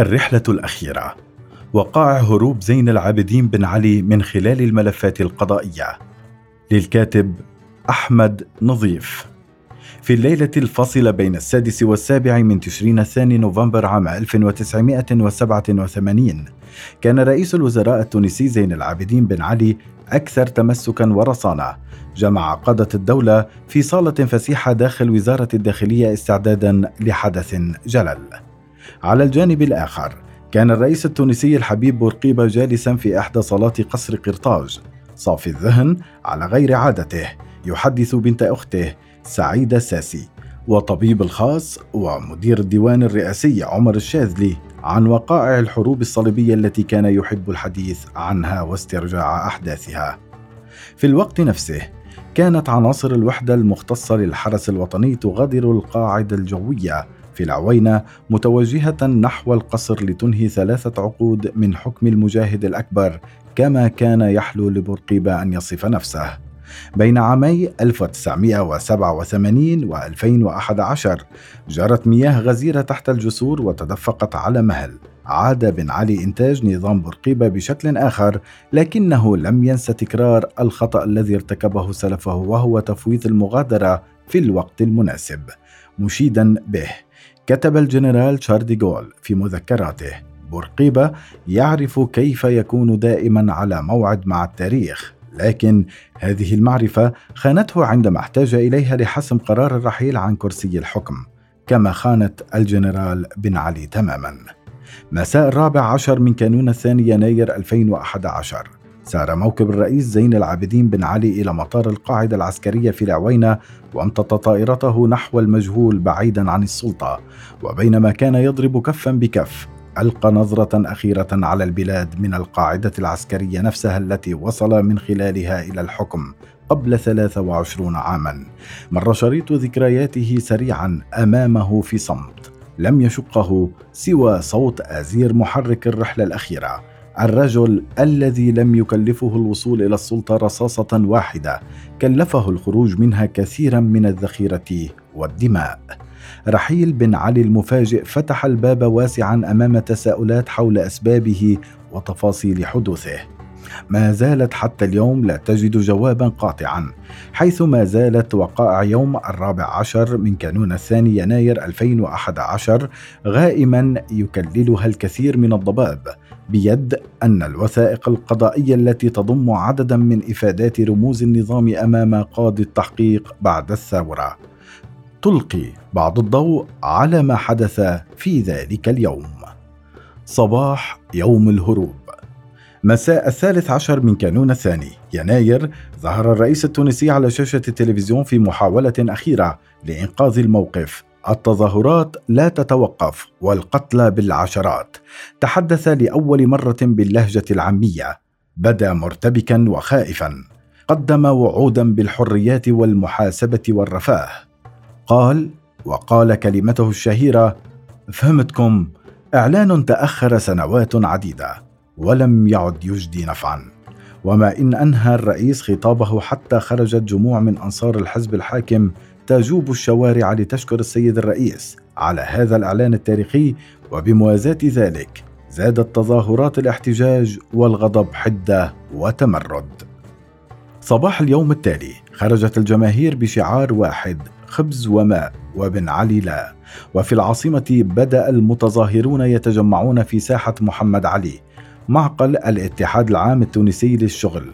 الرحلة الأخيرة. وقائع هروب زين العابدين بن علي من خلال الملفات القضائية. للكاتب أحمد نظيف. في الليلة الفاصلة بين السادس والسابع من تشرين الثاني نوفمبر عام 1987 كان رئيس الوزراء التونسي زين العابدين بن علي أكثر تمسكا ورصانة. جمع قادة الدولة في صالة فسيحة داخل وزارة الداخلية استعدادا لحدث جلل. على الجانب الآخر. كان الرئيس التونسي الحبيب بورقيبة جالسا في إحدى صالات قصر قرطاج. صافي الذهن على غير عادته. يحدث بنت أخته سعيدة ساسي. وطبيب الخاص ومدير الديوان الرئاسي عمر الشاذلي عن وقائع الحروب الصليبية التي كان يحب الحديث عنها واسترجاع أحداثها. في الوقت نفسه كانت عناصر الوحدة المختصة للحرس الوطني تغادر القاعدة الجوية. في العوينة متوجهة نحو القصر لتنهي ثلاثة عقود من حكم المجاهد الأكبر كما كان يحلو لبورقيبة أن يصف نفسه. بين عامي 1987 و 2011 جرت مياه غزيرة تحت الجسور وتدفقت على مهل. عاد بن علي إنتاج نظام بورقيبة بشكل آخر لكنه لم ينس تكرار الخطأ الذي ارتكبه سلفه وهو تفويض المغادرة في الوقت المناسب. مشيدا به. كتب الجنرال شارديغول في مذكراته بورقيبة يعرف كيف يكون دائما على موعد مع التاريخ لكن هذه المعرفة خانته عندما احتاج إليها لحسم قرار الرحيل عن كرسي الحكم كما خانت الجنرال بن علي تماما. مساء الرابع عشر من كانون الثاني يناير 2011 سار موكب الرئيس زين العابدين بن علي إلى مطار القاعدة العسكرية في العوينة وامتط طائرته نحو المجهول بعيدا عن السلطة. وبينما كان يضرب كفا بكف ألقى نظرة أخيرة على البلاد من القاعدة العسكرية نفسها التي وصل من خلالها إلى الحكم قبل 23 عاما. مر شريط ذكرياته سريعا أمامه في صمت. لم يشقه سوى صوت أزير محرك الرحلة الأخيرة. الرجل الذي لم يكلفه الوصول إلى السلطة رصاصة واحدة كلفه الخروج منها كثيرا من الذخيرة والدماء. رحيل بن علي المفاجئ فتح الباب واسعا أمام تساؤلات حول أسبابه وتفاصيل حدوثه. ما زالت حتى اليوم لا تجد جوابا قاطعا حيث ما زالت وقائع يوم الرابع عشر من كانون الثاني يناير 2011 غائما يكللها الكثير من الضباب. بيد أن الوثائق القضائية التي تضم عددا من إفادات رموز النظام أمام قاضي التحقيق بعد الثورة. تلقي بعض الضوء على ما حدث في ذلك اليوم. صباح يوم الهروب. مساء الثالث عشر من كانون الثاني يناير ظهر الرئيس التونسي على شاشة التلفزيون في محاولة أخيرة لإنقاذ الموقف. التظاهرات لا تتوقف والقتلى بالعشرات. تحدث لأول مرة باللهجة العامية. بدا مرتبكا وخائفا. قدم وعودا بالحريات والمحاسبة والرفاه. قال وقال كلمته الشهيرة فهمتكم إعلان تأخر سنوات عديدة ولم يعد يجدي نفعا. وما إن أنهى الرئيس خطابه حتى خرجت جموع من أنصار الحزب الحاكم تجوب الشوارع لتشكر السيد الرئيس على هذا الإعلان التاريخي وبموازاة ذلك زادت تظاهرات الاحتجاج والغضب حده وتمرد. صباح اليوم التالي خرجت الجماهير بشعار واحد خبز وماء وبن علي لا. وفي العاصمة بدأ المتظاهرون يتجمعون في ساحة محمد علي معقل الاتحاد العام التونسي للشغل.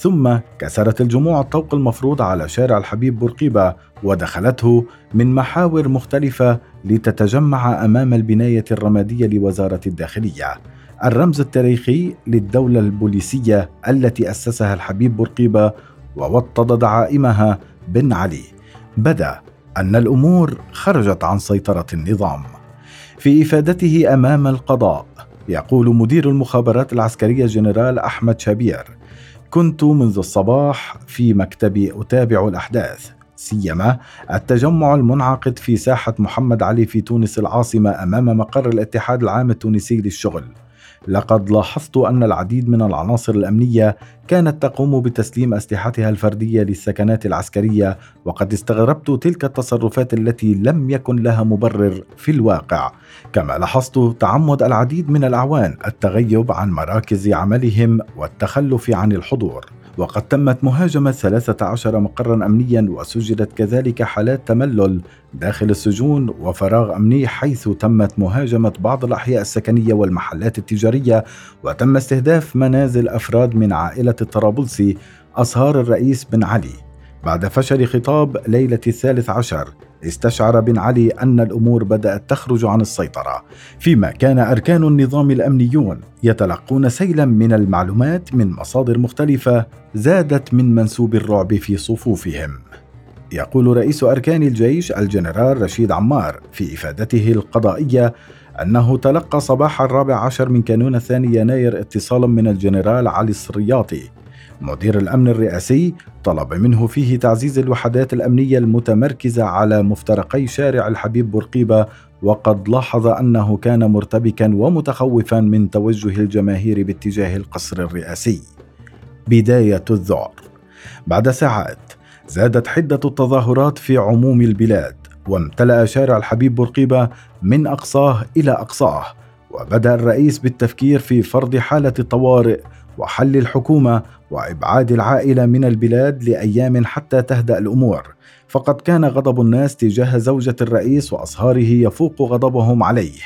ثم كسرت الجموع الطوق المفروض على شارع الحبيب بورقيبة ودخلته من محاور مختلفة لتتجمع أمام البناية الرمادية لوزارة الداخلية. الرمز التاريخي للدولة البوليسية التي أسسها الحبيب بورقيبة ووطد دعائمها بن علي. بدأ أن الأمور خرجت عن سيطرة النظام. في إفادته أمام القضاء يقول مدير المخابرات العسكرية جنرال أحمد شابير كنت منذ الصباح في مكتبي أتابع الأحداث سيما التجمع المنعقد في ساحة محمد علي في تونس العاصمة أمام مقر الاتحاد العام التونسي للشغل. لقد لاحظت أن العديد من العناصر الأمنية كانت تقوم بتسليم أسلحتها الفردية للسكنات العسكرية وقد استغربت تلك التصرفات التي لم يكن لها مبرر في الواقع. كما لاحظت تعمد العديد من الأعوان التغيب عن مراكز عملهم والتخلف عن الحضور. وقد تمت مهاجمة 13 مقرا أمنيا وسجلت كذلك حالات تملل داخل السجون وفراغ أمني حيث تمت مهاجمة بعض الأحياء السكنية والمحلات التجارية وتم استهداف منازل أفراد من عائلة الطرابلسي أصهار الرئيس بن علي. بعد فشل خطاب ليلة الثالث عشر استشعر بن علي أن الأمور بدأت تخرج عن السيطرة فيما كان أركان النظام الأمنيون يتلقون سيلا من المعلومات من مصادر مختلفة زادت من منسوب الرعب في صفوفهم. يقول رئيس أركان الجيش الجنرال رشيد عمار في إفادته القضائية أنه تلقى صباح الرابع عشر من كانون الثاني يناير اتصالا من الجنرال علي السرياطي مدير الأمن الرئاسي طلب منه فيه تعزيز الوحدات الأمنية المتمركزة على مفترقي شارع الحبيب بورقيبة وقد لاحظ أنه كان مرتبكا ومتخوفا من توجه الجماهير باتجاه القصر الرئاسي. بداية الذعر. بعد ساعات زادت حدة التظاهرات في عموم البلاد وامتلأ شارع الحبيب بورقيبة من أقصاه إلى أقصاه وبدأ الرئيس بالتفكير في فرض حالة طوارئ وحل الحكومة وإبعاد العائلة من البلاد لأيام حتى تهدأ الأمور. فقد كان غضب الناس تجاه زوجة الرئيس وأصهاره يفوق غضبهم عليه.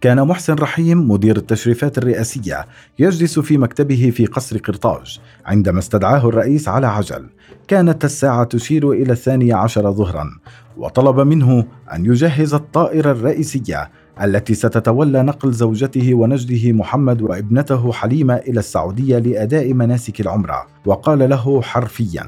كان محسن رحيم مدير التشريفات الرئاسية يجلس في مكتبه في قصر قرطاج عندما استدعاه الرئيس على عجل. كانت الساعة تشير إلى الثانية عشر ظهرا وطلب منه أن يجهز الطائرة الرئيسية التي ستتولى نقل زوجته ونجده محمد وابنته حليمة إلى السعودية لأداء مناسك العمرة. وقال له حرفيا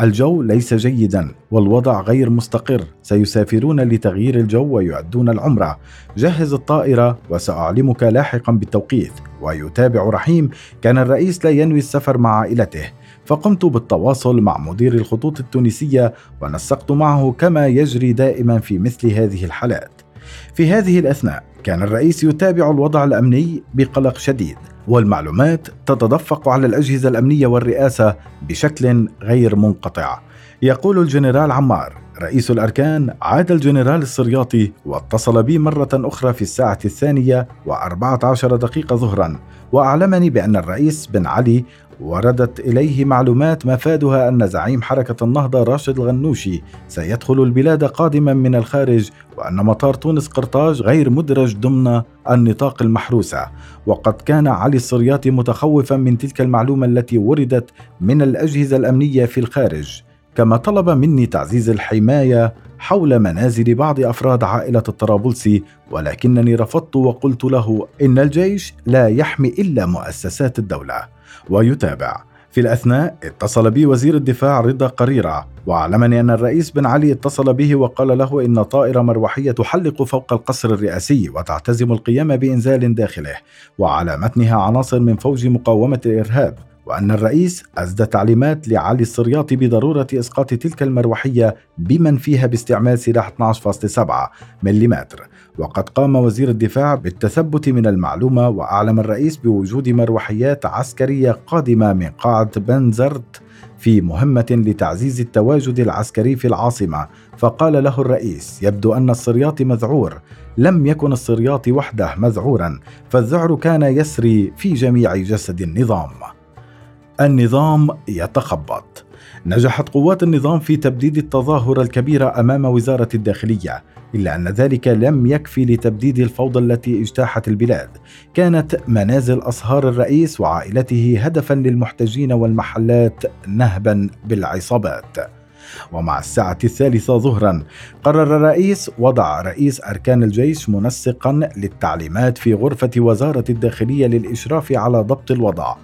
الجو ليس جيدا والوضع غير مستقر. سيسافرون لتغيير الجو ويؤدون العمرة. جهز الطائرة وسأعلمك لاحقا بالتوقيت. ويتابع رحيم كان الرئيس لا ينوي السفر مع عائلته. فقمت بالتواصل مع مدير الخطوط التونسية ونسقت معه كما يجري دائما في مثل هذه الحالات. في هذه الأثناء كان الرئيس يتابع الوضع الأمني بقلق شديد والمعلومات تتدفق على الأجهزة الأمنية والرئاسة بشكل غير منقطع. يقول الجنرال عمار رئيس الأركان عاد الجنرال السرياطي واتصل بي مرة أخرى في الساعة الثانية وأربعة عشر دقيقة ظهرا وأعلمني بأن الرئيس بن علي وردت إليه معلومات مفادها أن زعيم حركة النهضة راشد الغنوشي سيدخل البلاد قادما من الخارج وأن مطار تونس قرطاج غير مدرج ضمن النطاق المحروسة وقد كان علي الصرياطي متخوفا من تلك المعلومة التي وردت من الأجهزة الأمنية في الخارج كما طلب مني تعزيز الحماية حول منازل بعض أفراد عائلة الطرابلسي ولكنني رفضت وقلت له إن الجيش لا يحمي إلا مؤسسات الدولة. ويتابع. في الأثناء اتصل بي وزير الدفاع رضا قريرة وأعلمني أن الرئيس بن علي اتصل به وقال له إن طائرة مروحية تحلق فوق القصر الرئاسي وتعتزم القيام بإنزال داخله وعلى متنها عناصر من فوج مقاومة الإرهاب. وأن الرئيس أسدى تعليمات لعلي الصرياطي بضرورة إسقاط تلك المروحية بمن فيها باستعمال سلاح 12.7 ملم وقد قام وزير الدفاع بالتثبت من المعلومة وأعلم الرئيس بوجود مروحيات عسكرية قادمة من قاعة بنزرت في مهمة لتعزيز التواجد العسكري في العاصمة. فقال له الرئيس يبدو أن الصرياطي مذعور. لم يكن الصرياطي وحده مذعورا. فالذعر كان يسري في جميع جسد النظام. النظام يتخبط. نجحت قوات النظام في تبديد التظاهرة الكبيرة أمام وزارة الداخلية إلا أن ذلك لم يكفي لتبديد الفوضى التي اجتاحت البلاد. كانت منازل أصهار الرئيس وعائلته هدفا للمحتجين والمحلات نهبا بالعصابات. ومع الساعة الثالثة ظهرا قرر الرئيس وضع رئيس أركان الجيش منسقا للتعليمات في غرفة وزارة الداخلية للإشراف على ضبط الوضع.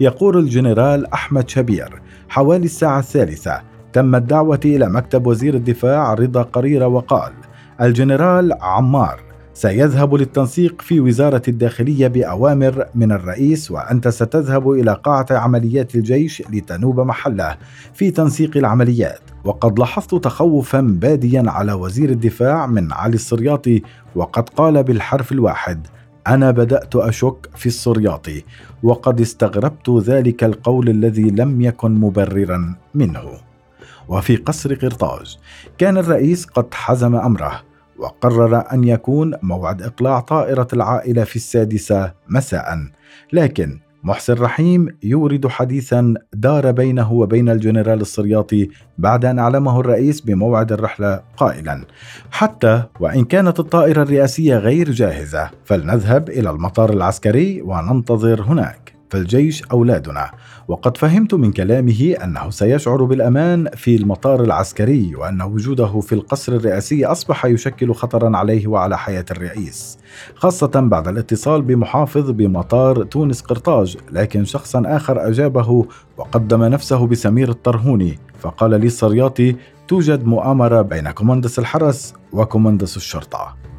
يقول الجنرال أحمد شبير حوالي الساعة الثالثة تم الدعوة إلى مكتب وزير الدفاع رضا قريرة وقال الجنرال عمار سيذهب للتنسيق في وزارة الداخلية بأوامر من الرئيس وأنت ستذهب إلى قاعة عمليات الجيش لتنوب محله في تنسيق العمليات. وقد لاحظت تخوفا باديا على وزير الدفاع من علي الصرياطي وقد قال بالحرف الواحد أنا بدأت أشك في السرياطي وقد استغربت ذلك القول الذي لم يكن مبررا منه. وفي قصر قرطاج كان الرئيس قد حزم أمره وقرر أن يكون موعد إقلاع طائرة العائلة في السادسة مساء لكن محسن رحيم يورد حديثا دار بينه وبين الجنرال السرياطي بعد أن أعلمه الرئيس بموعد الرحلة قائلا: حتى وإن كانت الطائرة الرئاسية غير جاهزة فلنذهب إلى المطار العسكري وننتظر هناك. فالجيش أولادنا. وقد فهمت من كلامه أنه سيشعر بالأمان في المطار العسكري وأن وجوده في القصر الرئاسي أصبح يشكل خطرا عليه وعلى حياة الرئيس خاصة بعد الاتصال بمحافظ بمطار تونس قرطاج لكن شخصا آخر أجابه وقدم نفسه بسمير الطرهوني فقال لي السرياطي توجد مؤامرة بين كوماندوس الحرس وكوماندوس الشرطة.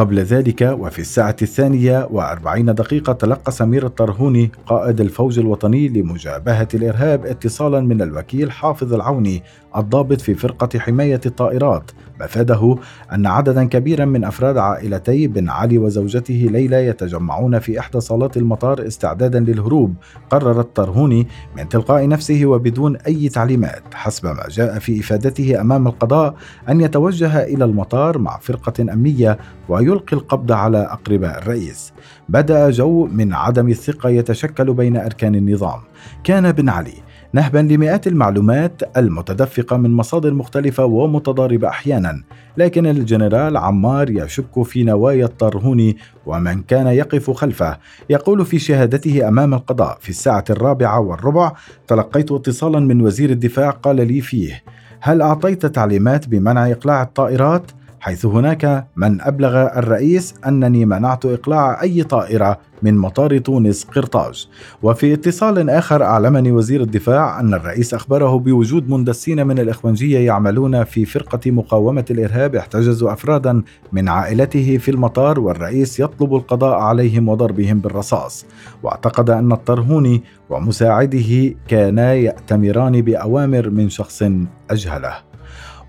قبل ذلك وفي الساعة الثانية وأربعين دقيقة تلقى سمير الطرهوني قائد الفوج الوطني لمجابهة الإرهاب اتصالا من الوكيل حافظ العوني الضابط في فرقة حماية الطائرات. مفاده أن عددا كبيرا من أفراد عائلتي بن علي وزوجته ليلى يتجمعون في إحدى صالات المطار استعدادا للهروب قرر الطرهوني من تلقاء نفسه وبدون أي تعليمات حسب ما جاء في إفادته أمام القضاء أن يتوجه إلى المطار مع فرقة أمنية ويلقي القبض على أقرباء الرئيس. بدأ جو من عدم الثقة يتشكل بين أركان النظام. كان بن علي نهبا لمئات المعلومات المتدفقة من مصادر مختلفة ومتضاربة أحيانا لكن الجنرال عمار يشك في نوايا الطرهوني ومن كان يقف خلفه. يقول في شهادته أمام القضاء في الساعة الرابعة والربع تلقيت اتصالا من وزير الدفاع قال لي فيه هل أعطيت تعليمات بمنع إقلاع الطائرات؟ حيث هناك من أبلغ الرئيس أنني منعت إقلاع أي طائرة من مطار تونس قرطاج. وفي اتصال آخر أعلمني وزير الدفاع أن الرئيس أخبره بوجود مندسين من الإخوانجية يعملون في فرقة مقاومة الإرهاب احتجزوا أفرادا من عائلته في المطار والرئيس يطلب القضاء عليهم وضربهم بالرصاص. واعتقد أن الطرهوني ومساعده كانا يأتمران بأوامر من شخص أجهله.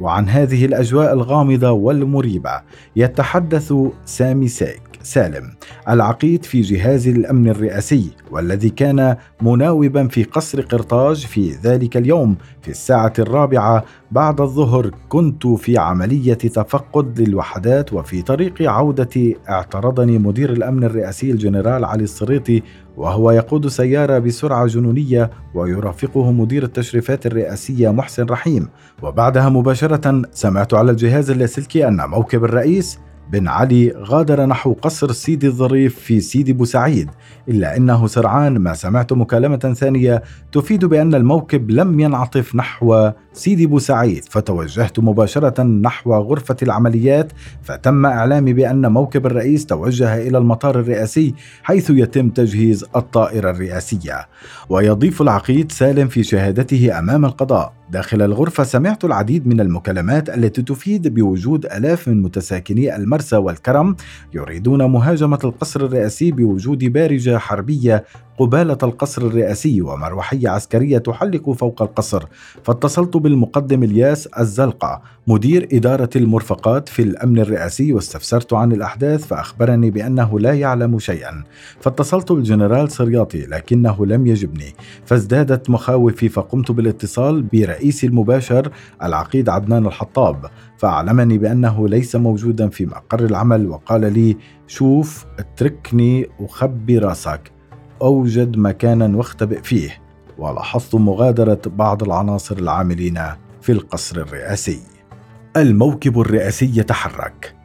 وعن هذه الأجواء الغامضة والمريبة يتحدث سامي سيك. سالم العقيد في جهاز الأمن الرئاسي والذي كان مناوبا في قصر قرطاج في ذلك اليوم في الساعة الرابعة بعد الظهر كنت في عملية تفقد للوحدات وفي طريق عودتي اعترضني مدير الأمن الرئاسي الجنرال علي الصريطي وهو يقود سيارة بسرعة جنونية ويرافقه مدير التشريفات الرئاسية محسن رحيم. وبعدها مباشرة سمعت على الجهاز اللاسلكي أن موكب الرئيس بن علي غادر نحو قصر سيدي الظريف في سيدي بوسعيد إلا أنه سرعان ما سمعت مكالمة ثانية تفيد بأن الموكب لم ينعطف نحو سيدي بوسعيد فتوجهت مباشرة نحو غرفة العمليات فتم إعلامي بأن موكب الرئيس توجه إلى المطار الرئاسي حيث يتم تجهيز الطائرة الرئاسية. ويضيف العقيد سالم في شهادته أمام القضاء. داخل الغرفة سمعت العديد من المكالمات التي تفيد بوجود آلاف من متساكني المرسى والكرم يريدون مهاجمة القصر الرئاسي بوجود بارجة حربية قبالة القصر الرئاسي ومروحية عسكرية تحلق فوق القصر. فاتصلت بالمقدم الياس الزلقة مدير إدارة المرفقات في الأمن الرئاسي واستفسرت عن الأحداث فأخبرني بأنه لا يعلم شيئا. فاتصلت بالجنرال سرياطي لكنه لم يجبني. فازدادت مخاوفي فقمت بالاتصال برئيسي المباشر العقيد عدنان الحطاب فأعلمني بأنه ليس موجودا في مقر العمل وقال لي شوف اتركني أخبي راسك أوجد مكانا واختبئ فيه. ولاحظت مغادرة بعض العناصر العاملين في القصر الرئاسي. الموكب الرئاسي يتحرك.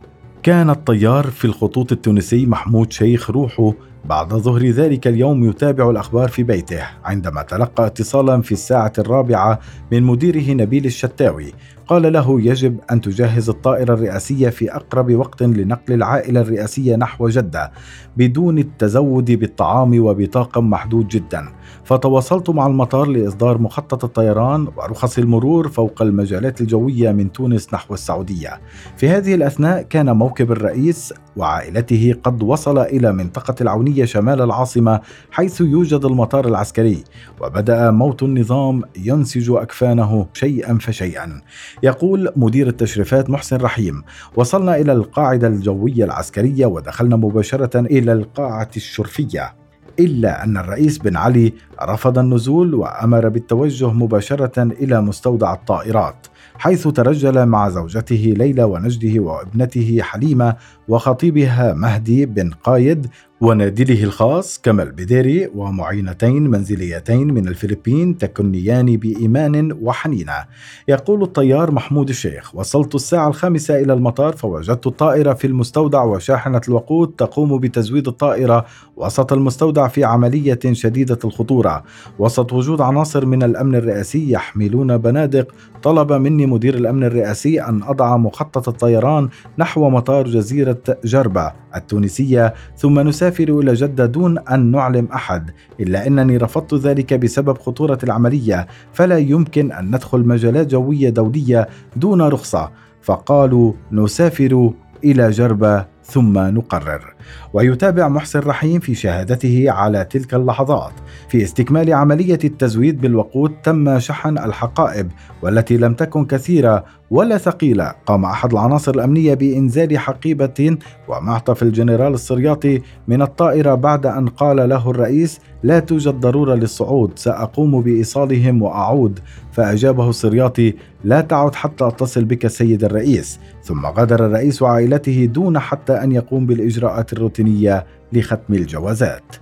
كان الطيار في الخطوط التونسي محمود شيخ روحه بعد ظهر ذلك اليوم يتابع الأخبار في بيته عندما تلقى اتصالا في الساعة الرابعة من مديره نبيل الشتاوي. قال له يجب أن تجهز الطائرة الرئاسية في أقرب وقت لنقل العائلة الرئاسية نحو جدة بدون التزود بالطعام وبطاقم محدود جدا. فتواصلت مع المطار لإصدار مخطط الطيران ورخص المرور فوق المجالات الجوية من تونس نحو السعودية. في هذه الأثناء كان موكب الرئيس وعائلته قد وصل إلى منطقة العونية شمال العاصمة حيث يوجد المطار العسكري. وبدأ موت النظام ينسج أكفانه شيئا فشيئا. يقول مدير التشريفات محسن رحيم وصلنا إلى القاعدة الجوية العسكرية ودخلنا مباشرة إلى القاعة الشرفية إلا أن الرئيس بن علي رفض النزول وأمر بالتوجه مباشرة إلى مستودع الطائرات حيث ترجل مع زوجته ليلى ونجده وابنته حليمة وخطيبها مهدي بن قايد ونادله الخاص كمال بديري ومعينتين منزليتين من الفلبين تكنيان بإيمان وحنينة. يقول الطيار محمود الشيخ وصلت الساعة الخامسة إلى المطار فوجدت الطائرة في المستودع وشاحنة الوقود تقوم بتزويد الطائرة وسط المستودع في عملية شديدة الخطورة. وسط وجود عناصر من الأمن الرئاسي يحملون بنادق طلب مني مدير الأمن الرئاسي أن أضع مخطط الطيران نحو مطار جزيرة جربة التونسية ثم نسافر إلى جدة دون أن نعلم أحد إلا أنني رفضت ذلك بسبب خطورة العملية فلا يمكن أن ندخل مجالات جوية دولية دون رخصة. فقالوا نسافر إلى جربة ثم نقرر. ويتابع محسن رحيم في شهادته على تلك اللحظات. في استكمال عملية التزويد بالوقود تم شحن الحقائب والتي لم تكن كثيرة ولا ثقيلة. قام أحد العناصر الأمنية بإنزال حقيبة ومعطف الجنرال السرياطي من الطائرة بعد أن قال له الرئيس لا توجد ضرورة للصعود سأقوم بإيصالهم وأعود. فأجابه السرياطي لا تعد حتى أتصل بك سيد الرئيس. ثم غادر الرئيس وعائلته دون حتى أن يقوم بالإجراءات الروتينية لختم الجوازات.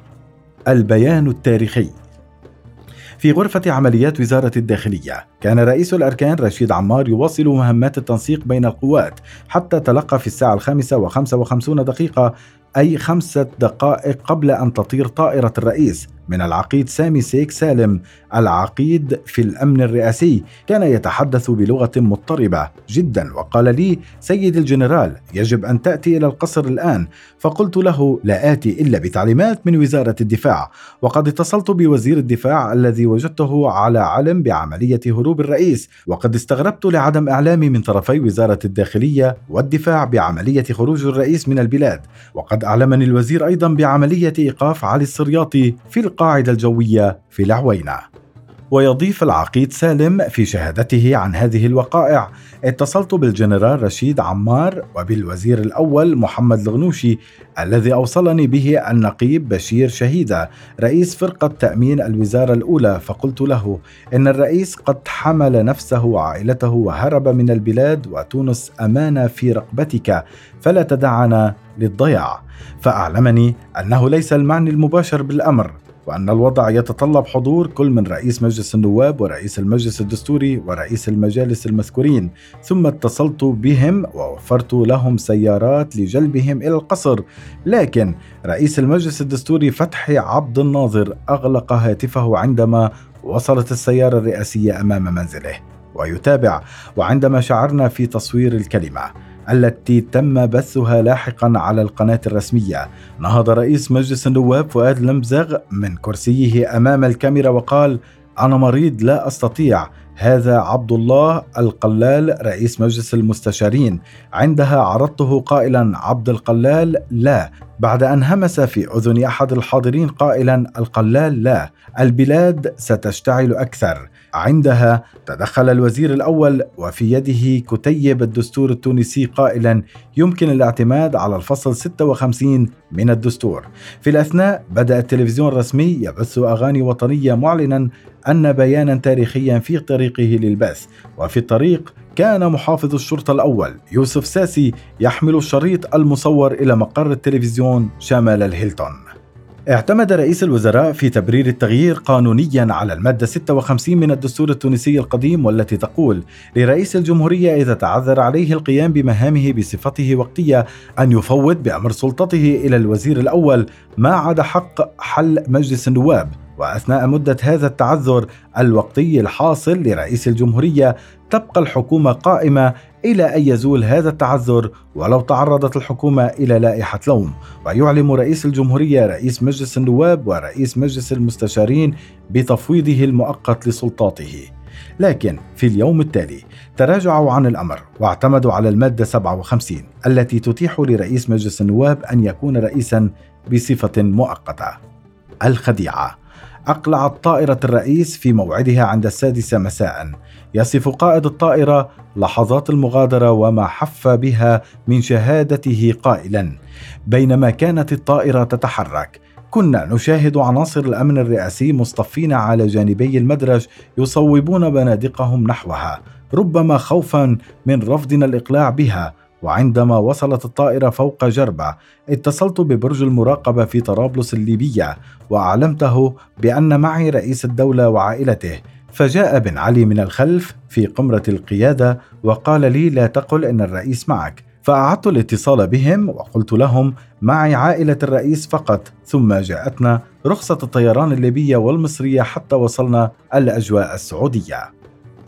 البيان التاريخي. في غرفة عمليات وزارة الداخلية كان رئيس الأركان رشيد عمار يواصل مهمات التنسيق بين القوات حتى تلقى في الساعة الخامسة وخمسة وخمسون دقيقة أي خمسة دقائق قبل أن تطير طائرة الرئيس من العقيد سامي سيك سالم العقيد في الأمن الرئاسي. كان يتحدث بلغة مضطربة جدا وقال لي سيد الجنرال يجب أن تأتي إلى القصر الآن. فقلت له لا آتي إلا بتعليمات من وزارة الدفاع. وقد اتصلت بوزير الدفاع الذي وجدته على علم بعملية هروب الرئيس وقد استغربت لعدم إعلامي من طرفي وزارة الداخلية والدفاع بعملية خروج الرئيس من البلاد. وقد أعلمني الوزير أيضا بعملية إيقاف علي السرياطي في القاعدة الجوية في العوينه ويضيف العقيد سالم في شهادته عن هذه الوقائع. اتصلت بالجنرال رشيد عمار وبالوزير الأول محمد الغنوشي الذي أوصلني به النقيب بشير شهيدة رئيس فرقة تأمين الوزارة الأولى. فقلت له إن الرئيس قد حمل نفسه وعائلته وهرب من البلاد وتونس أمانة في رقبتك فلا تدعنا للضياع. فأعلمني أنه ليس المعني المباشر بالأمر. وأن الوضع يتطلب حضور كل من رئيس مجلس النواب ورئيس المجلس الدستوري ورئيس المجالس المذكورين ثم اتصلت بهم ووفرت لهم سيارات لجلبهم إلى القصر. لكن رئيس المجلس الدستوري فتحي عبد الناظر أغلق هاتفه عندما وصلت السيارة الرئاسية أمام منزله ويتابع. وعندما شعرنا في تصوير الكلمة التي تم بثها لاحقا على القناة الرسمية. نهض رئيس مجلس النواب فؤاد المبزغ من كرسيه أمام الكاميرا وقال أنا مريض لا أستطيع. هذا عبد الله القلال رئيس مجلس المستشارين. عندها عرضته قائلا عبد القلال لا. بعد أن همس في أذن أحد الحاضرين قائلا القلال لا. البلاد ستشتعل أكثر. عندها تدخل الوزير الأول وفي يده كتيب الدستور التونسي قائلا يمكن الاعتماد على الفصل 56 من الدستور. في الأثناء بدأ التلفزيون الرسمي يبث أغاني وطنية معلنا أن بيانا تاريخيا في طريقه للبث وفي الطريق كان محافظ الشرطة الأول يوسف ساسي يحمل الشريط المصور إلى مقر التلفزيون شمال الهيلتون. اعتمد رئيس الوزراء في تبرير التغيير قانونيا على المادة 56 من الدستور التونسي القديم والتي تقول لرئيس الجمهورية إذا تعذر عليه القيام بمهامه بصفته وقتية أن يفوض بأمر سلطته إلى الوزير الأول ما عدا حق حل مجلس النواب. وأثناء مدة هذا التعذر الوقتي الحاصل لرئيس الجمهورية تبقى الحكومة قائمة إلى أن يزول هذا التعذر ولو تعرضت الحكومة إلى لائحة لوم. ويعلم رئيس الجمهورية رئيس مجلس النواب ورئيس مجلس المستشارين بتفويضه المؤقت لسلطاته. لكن في اليوم التالي تراجعوا عن الأمر واعتمدوا على المادة 57 التي تتيح لرئيس مجلس النواب أن يكون رئيسا بصفة مؤقتة. الخديعة. أقلعت طائرة الرئيس في موعدها عند السادسة مساء. يصف قائد الطائرة لحظات المغادرة وما حف بها من شهادته قائلا. بينما كانت الطائرة تتحرك كنا نشاهد عناصر الأمن الرئاسي مصطفين على جانبي المدرج يصوبون بنادقهم نحوها ربما خوفا من رفضنا الإقلاع بها. وعندما وصلت الطائرة فوق جربة اتصلت ببرج المراقبة في طرابلس الليبية وأعلمته بأن معي رئيس الدولة وعائلته. فجاء بن علي من الخلف في قمرة القيادة وقال لي لا تقل إن الرئيس معك. فأعدت الاتصال بهم وقلت لهم معي عائلة الرئيس فقط. ثم جاءتنا رخصة الطيران الليبية والمصرية حتى وصلنا الأجواء السعودية.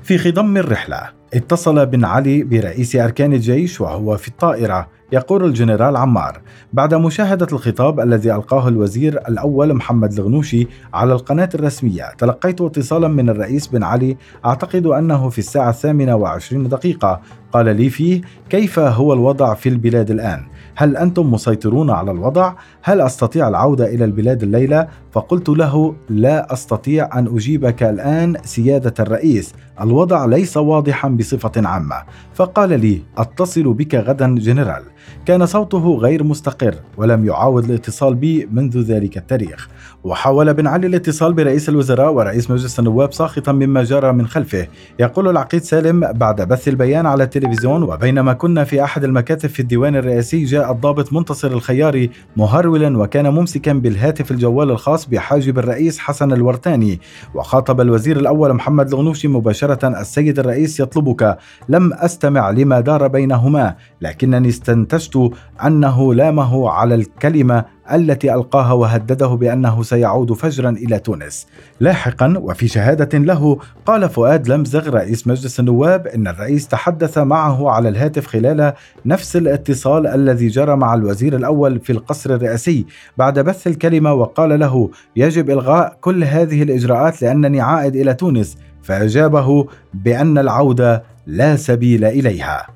في خضم الرحلة اتصل بن علي برئيس أركان الجيش وهو في الطائرة يقول الجنرال عمار. بعد مشاهدة الخطاب الذي ألقاه الوزير الأول محمد الغنوشي على القناة الرسمية تلقيت اتصالا من الرئيس بن علي. أعتقد أنه في الساعة الثامنة وعشرين دقيقة قال لي فيه كيف هو الوضع في البلاد الآن؟ هل أنتم مسيطرون على الوضع؟ هل أستطيع العودة إلى البلاد الليلة؟ فقلت له لا أستطيع أن أجيبك الآن سيادة الرئيس. الوضع ليس واضحا بصفة عامة. فقال لي أتصل بك غدا جنرال. كان صوته غير مستقر ولم يعاود الاتصال بي منذ ذلك التاريخ. وحاول بن علي الاتصال برئيس الوزراء ورئيس مجلس النواب ساخطا مما جرى من خلفه. يقول العقيد سالم بعد بث البيان على التلفزيون وبينما كنا في أحد المكاتب في الديوان الرئاسي جاء الضابط منتصر الخياري مهرولا وكان ممسكا بالهاتف الجوال الخاص بحاجب الرئيس حسن الورتاني. وخاطب الوزير الأول محمد الغنوشي مباشرة السيد الرئيس يطلبك. لم أستمع لما دار بينهما لكنني استنتجت أنه لامه على الكلمة التي ألقاها وهدده بأنه سيعود فجرا إلى تونس. لاحقا وفي شهادة له قال فؤاد لمزغ رئيس مجلس النواب إن الرئيس تحدث معه على الهاتف خلال نفس الاتصال الذي جرى مع الوزير الأول في القصر الرئاسي بعد بث الكلمة وقال له يجب إلغاء كل هذه الإجراءات لأنني عائد إلى تونس فأجابه بأن العودة لا سبيل إليها.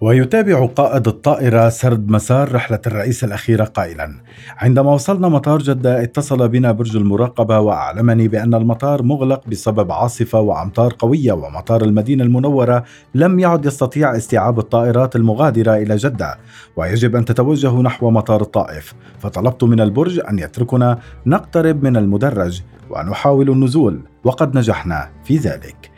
ويتابع قائد الطائرة سرد مسار رحلة الرئيس الأخيرة قائلا: عندما وصلنا مطار جدة اتصل بنا برج المراقبة وأعلمني بأن المطار مغلق بسبب عاصفة وأمطار قوية ومطار المدينة المنورة لم يعد يستطيع استيعاب الطائرات المغادرة إلى جدة ويجب أن تتوجه نحو مطار الطائف، فطلبت من البرج أن يتركنا نقترب من المدرج ونحاول النزول وقد نجحنا في ذلك.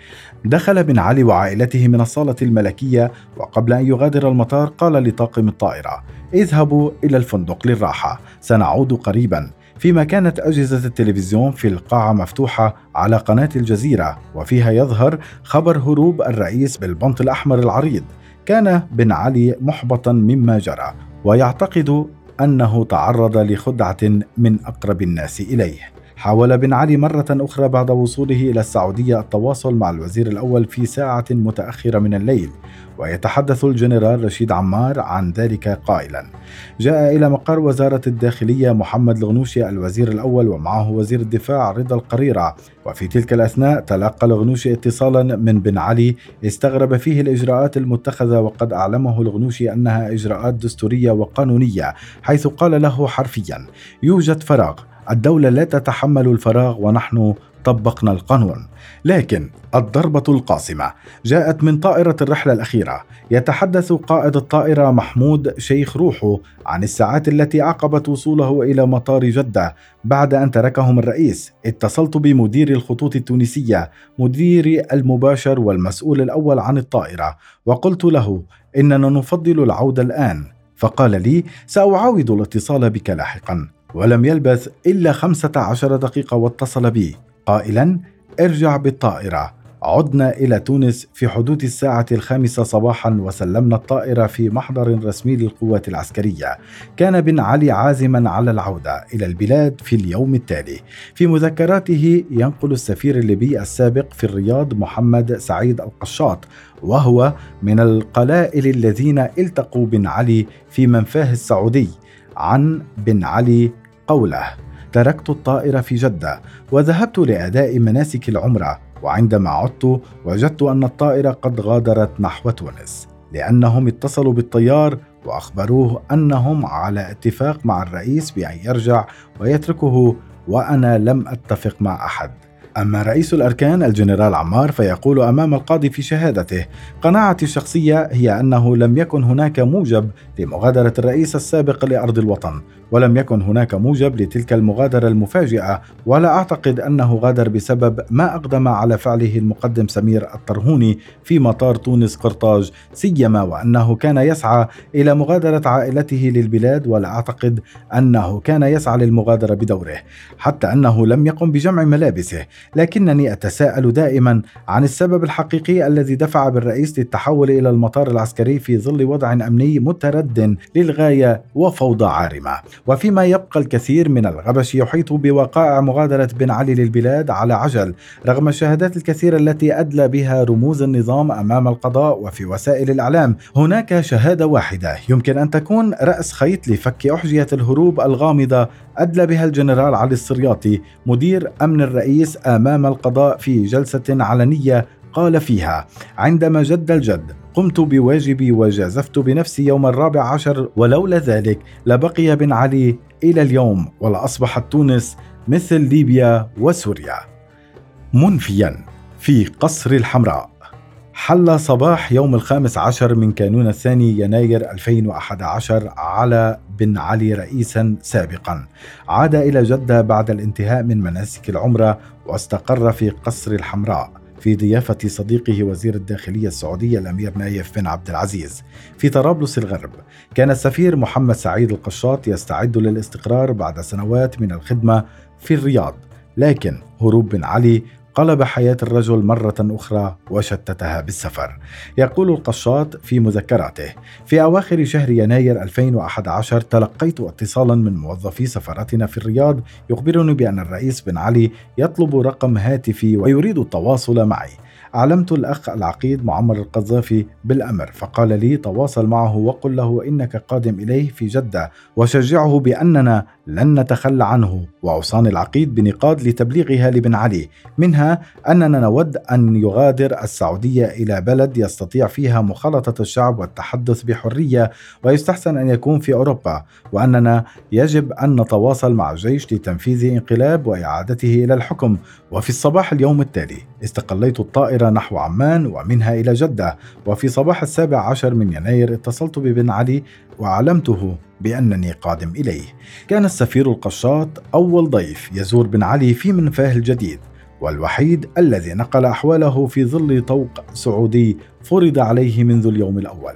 دخل بن علي وعائلته من الصالة الملكية وقبل أن يغادر المطار قال لطاقم الطائرة اذهبوا إلى الفندق للراحة سنعود قريبا. فيما كانت أجهزة التلفزيون في القاعة مفتوحة على قناة الجزيرة وفيها يظهر خبر هروب الرئيس بالبنط الأحمر العريض. كان بن علي محبطا مما جرى ويعتقد أنه تعرض لخدعة من أقرب الناس إليه. حاول بن علي مرة أخرى بعد وصوله إلى السعودية التواصل مع الوزير الأول في ساعة متأخرة من الليل ويتحدث الجنرال رشيد عمار عن ذلك قائلا. جاء إلى مقر وزارة الداخلية محمد الغنوشي الوزير الأول ومعه وزير الدفاع رضا القريرة. وفي تلك الأثناء تلقى الغنوشي اتصالا من بن علي استغرب فيه الإجراءات المتخذة وقد أعلمه الغنوشي أنها إجراءات دستورية وقانونية حيث قال له حرفيا يوجد فراغ. الدولة لا تتحمل الفراغ ونحن طبقنا القانون. لكن الضربة القاصمة جاءت من طائرة الرحلة الأخيرة. يتحدث قائد الطائرة محمود شيخ روحو عن الساعات التي عقبت وصوله إلى مطار جدة بعد أن تركهم الرئيس. اتصلت بمدير الخطوط التونسية مدير المباشر والمسؤول الأول عن الطائرة وقلت له إننا نفضل العودة الآن. فقال لي سأعاود الاتصال بك لاحقا. ولم يلبث إلا خمسة عشر دقيقة واتصل بي. قائلا ارجع بالطائرة. عدنا إلى تونس في حدود الساعة الخامسة صباحا وسلمنا الطائرة في محضر رسمي للقوات العسكرية. كان بن علي عازما على العودة إلى البلاد في اليوم التالي. في مذكراته ينقل السفير الليبي السابق في الرياض محمد سعيد القشاط وهو من القلائل الذين التقوا بن علي في منفاه السعودي عن بن علي قوله تركت الطائرة في جدة وذهبت لأداء مناسك العمرة وعندما عدت وجدت أن الطائرة قد غادرت نحو تونس لأنهم اتصلوا بالطيار وأخبروه أنهم على اتفاق مع الرئيس بأن يرجع ويتركه وأنا لم أتفق مع أحد. أما رئيس الأركان الجنرال عمار فيقول أمام القاضي في شهادته: قناعتي الشخصية هي أنه لم يكن هناك موجب لمغادرة الرئيس السابق لأرض الوطن، ولم يكن هناك موجب لتلك المغادرة المفاجئة، ولا أعتقد أنه غادر بسبب ما أقدم على فعله المقدم سمير الطرهوني في مطار تونس قرطاج، سيما وأنه كان يسعى إلى مغادرة عائلته للبلاد، ولا أعتقد أنه كان يسعى للمغادرة بدوره، حتى أنه لم يقم بجمع ملابسه، لكنني أتساءل دائما عن السبب الحقيقي الذي دفع بالرئيس للتحول إلى المطار العسكري في ظل وضع أمني مترد للغاية وفوضى عارمة. وفيما يبقى الكثير من الغبش يحيط بوقائع مغادرة بن علي للبلاد على عجل رغم الشهادات الكثيرة التي أدلى بها رموز النظام أمام القضاء وفي وسائل الإعلام هناك شهادة واحدة يمكن أن تكون رأس خيط لفك أحجية الهروب الغامضة أدلى بها الجنرال علي السرياطي مدير أمن الرئيس أمام القضاء في جلسة علنية قال فيها عندما جد الجد قمت بواجبي وجازفت بنفسي يوم الرابع عشر ولولا ذلك لبقي بن علي إلى اليوم ولاصبحت تونس مثل ليبيا وسوريا. منفيا في قصر الحمراء. حل صباح يوم الخامس عشر من كانون الثاني يناير 2011 على بن علي رئيسا سابقا. عاد إلى جدة بعد الانتهاء من مناسك العمرة واستقر في قصر الحمراء في ضيافة صديقه وزير الداخلية السعودية الأمير نايف بن عبد العزيز. في طرابلس الغرب كان السفير محمد سعيد القشاط يستعد للاستقرار بعد سنوات من الخدمة في الرياض لكن هروب بن علي قلب حياة الرجل مرة أخرى وشتتها بالسفر. يقول القشاط في مذكراته: في أواخر شهر يناير 2011 تلقيت اتصالا من موظفي سفارتنا في الرياض يخبرني بأن الرئيس بن علي يطلب رقم هاتفي ويريد التواصل معي. علمت الأخ العقيد معمر القذافي بالأمر فقال لي تواصل معه وقل له إنك قادم إليه في جدة وشجعه بأننا لن نتخلى عنه. وأوصاني العقيد بنقاط لتبليغها لبن علي منها أننا نود أن يغادر السعودية إلى بلد يستطيع فيها مخالطة الشعب والتحدث بحرية ويستحسن أن يكون في أوروبا. وأننا يجب أن نتواصل مع الجيش لتنفيذ انقلاب وإعادته إلى الحكم. وفي الصباح اليوم التالي استقليت الطائرة نحو عمان ومنها إلى جدة. وفي صباح السابع عشر من يناير اتصلت ببن علي وعلمته بأنني قادم إليه. كان السفير القشاط أول ضيف يزور بن علي في منفاه الجديد والوحيد الذي نقل أحواله في ظل طوق سعودي فرض عليه منذ اليوم الأول.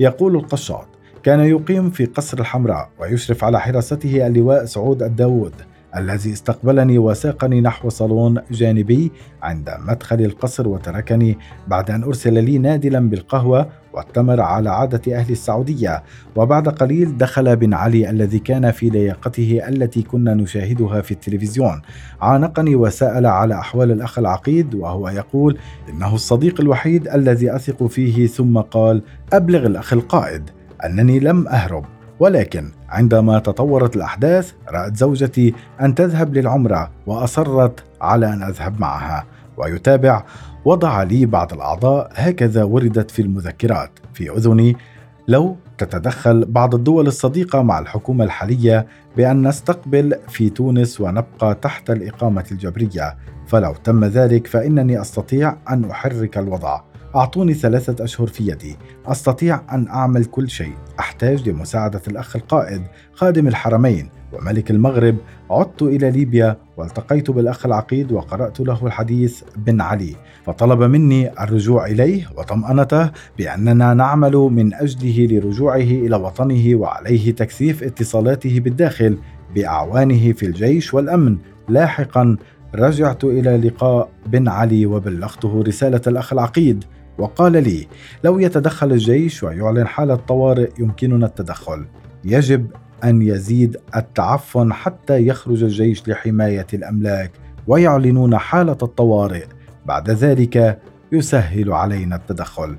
يقول القشاط كان يقيم في قصر الحمراء ويشرف على حراسته اللواء سعود الداود الذي استقبلني وساقني نحو صالون جانبي عند مدخل القصر وتركني بعد أن أرسل لي نادلا بالقهوة والتمر على عادة أهل السعودية. وبعد قليل دخل بن علي الذي كان في لياقته التي كنا نشاهدها في التلفزيون. عانقني وسأل على أحوال الأخ العقيد وهو يقول إنه الصديق الوحيد الذي أثق فيه ثم قال أبلغ الأخ القائد أنني لم أهرب. ولكن عندما تطورت الأحداث رأت زوجتي أن تذهب للعمرة وأصرت على أن أذهب معها ويتابع وضع لي بعض الأعضاء. هكذا وردت في المذكرات. في أذني لو تتدخل بعض الدول الصديقة مع الحكومة الحالية بأن نستقبل في تونس ونبقى تحت الإقامة الجبرية. فلو تم ذلك فإنني أستطيع أن أحرك الوضع. أعطوني ثلاثة أشهر في يدي. أستطيع أن أعمل كل شيء. أحتاج لمساعدة الأخ القائد خادم الحرمين وملك المغرب. عدت إلى ليبيا والتقيت بالأخ العقيد وقرأت له الحديث بن علي. فطلب مني الرجوع إليه وطمأنته بأننا نعمل من أجله لرجوعه إلى وطنه وعليه تكثيف اتصالاته بالداخل بأعوانه في الجيش والأمن. لاحقا رجعت إلى لقاء بن علي وبلغته رسالة الأخ العقيد. وقال لي لو يتدخل الجيش ويعلن حالة طوارئ يمكننا التدخل. يجب أن يزيد التعفن حتى يخرج الجيش لحماية الأملاك ويعلنون حالة الطوارئ. بعد ذلك يسهل علينا التدخل.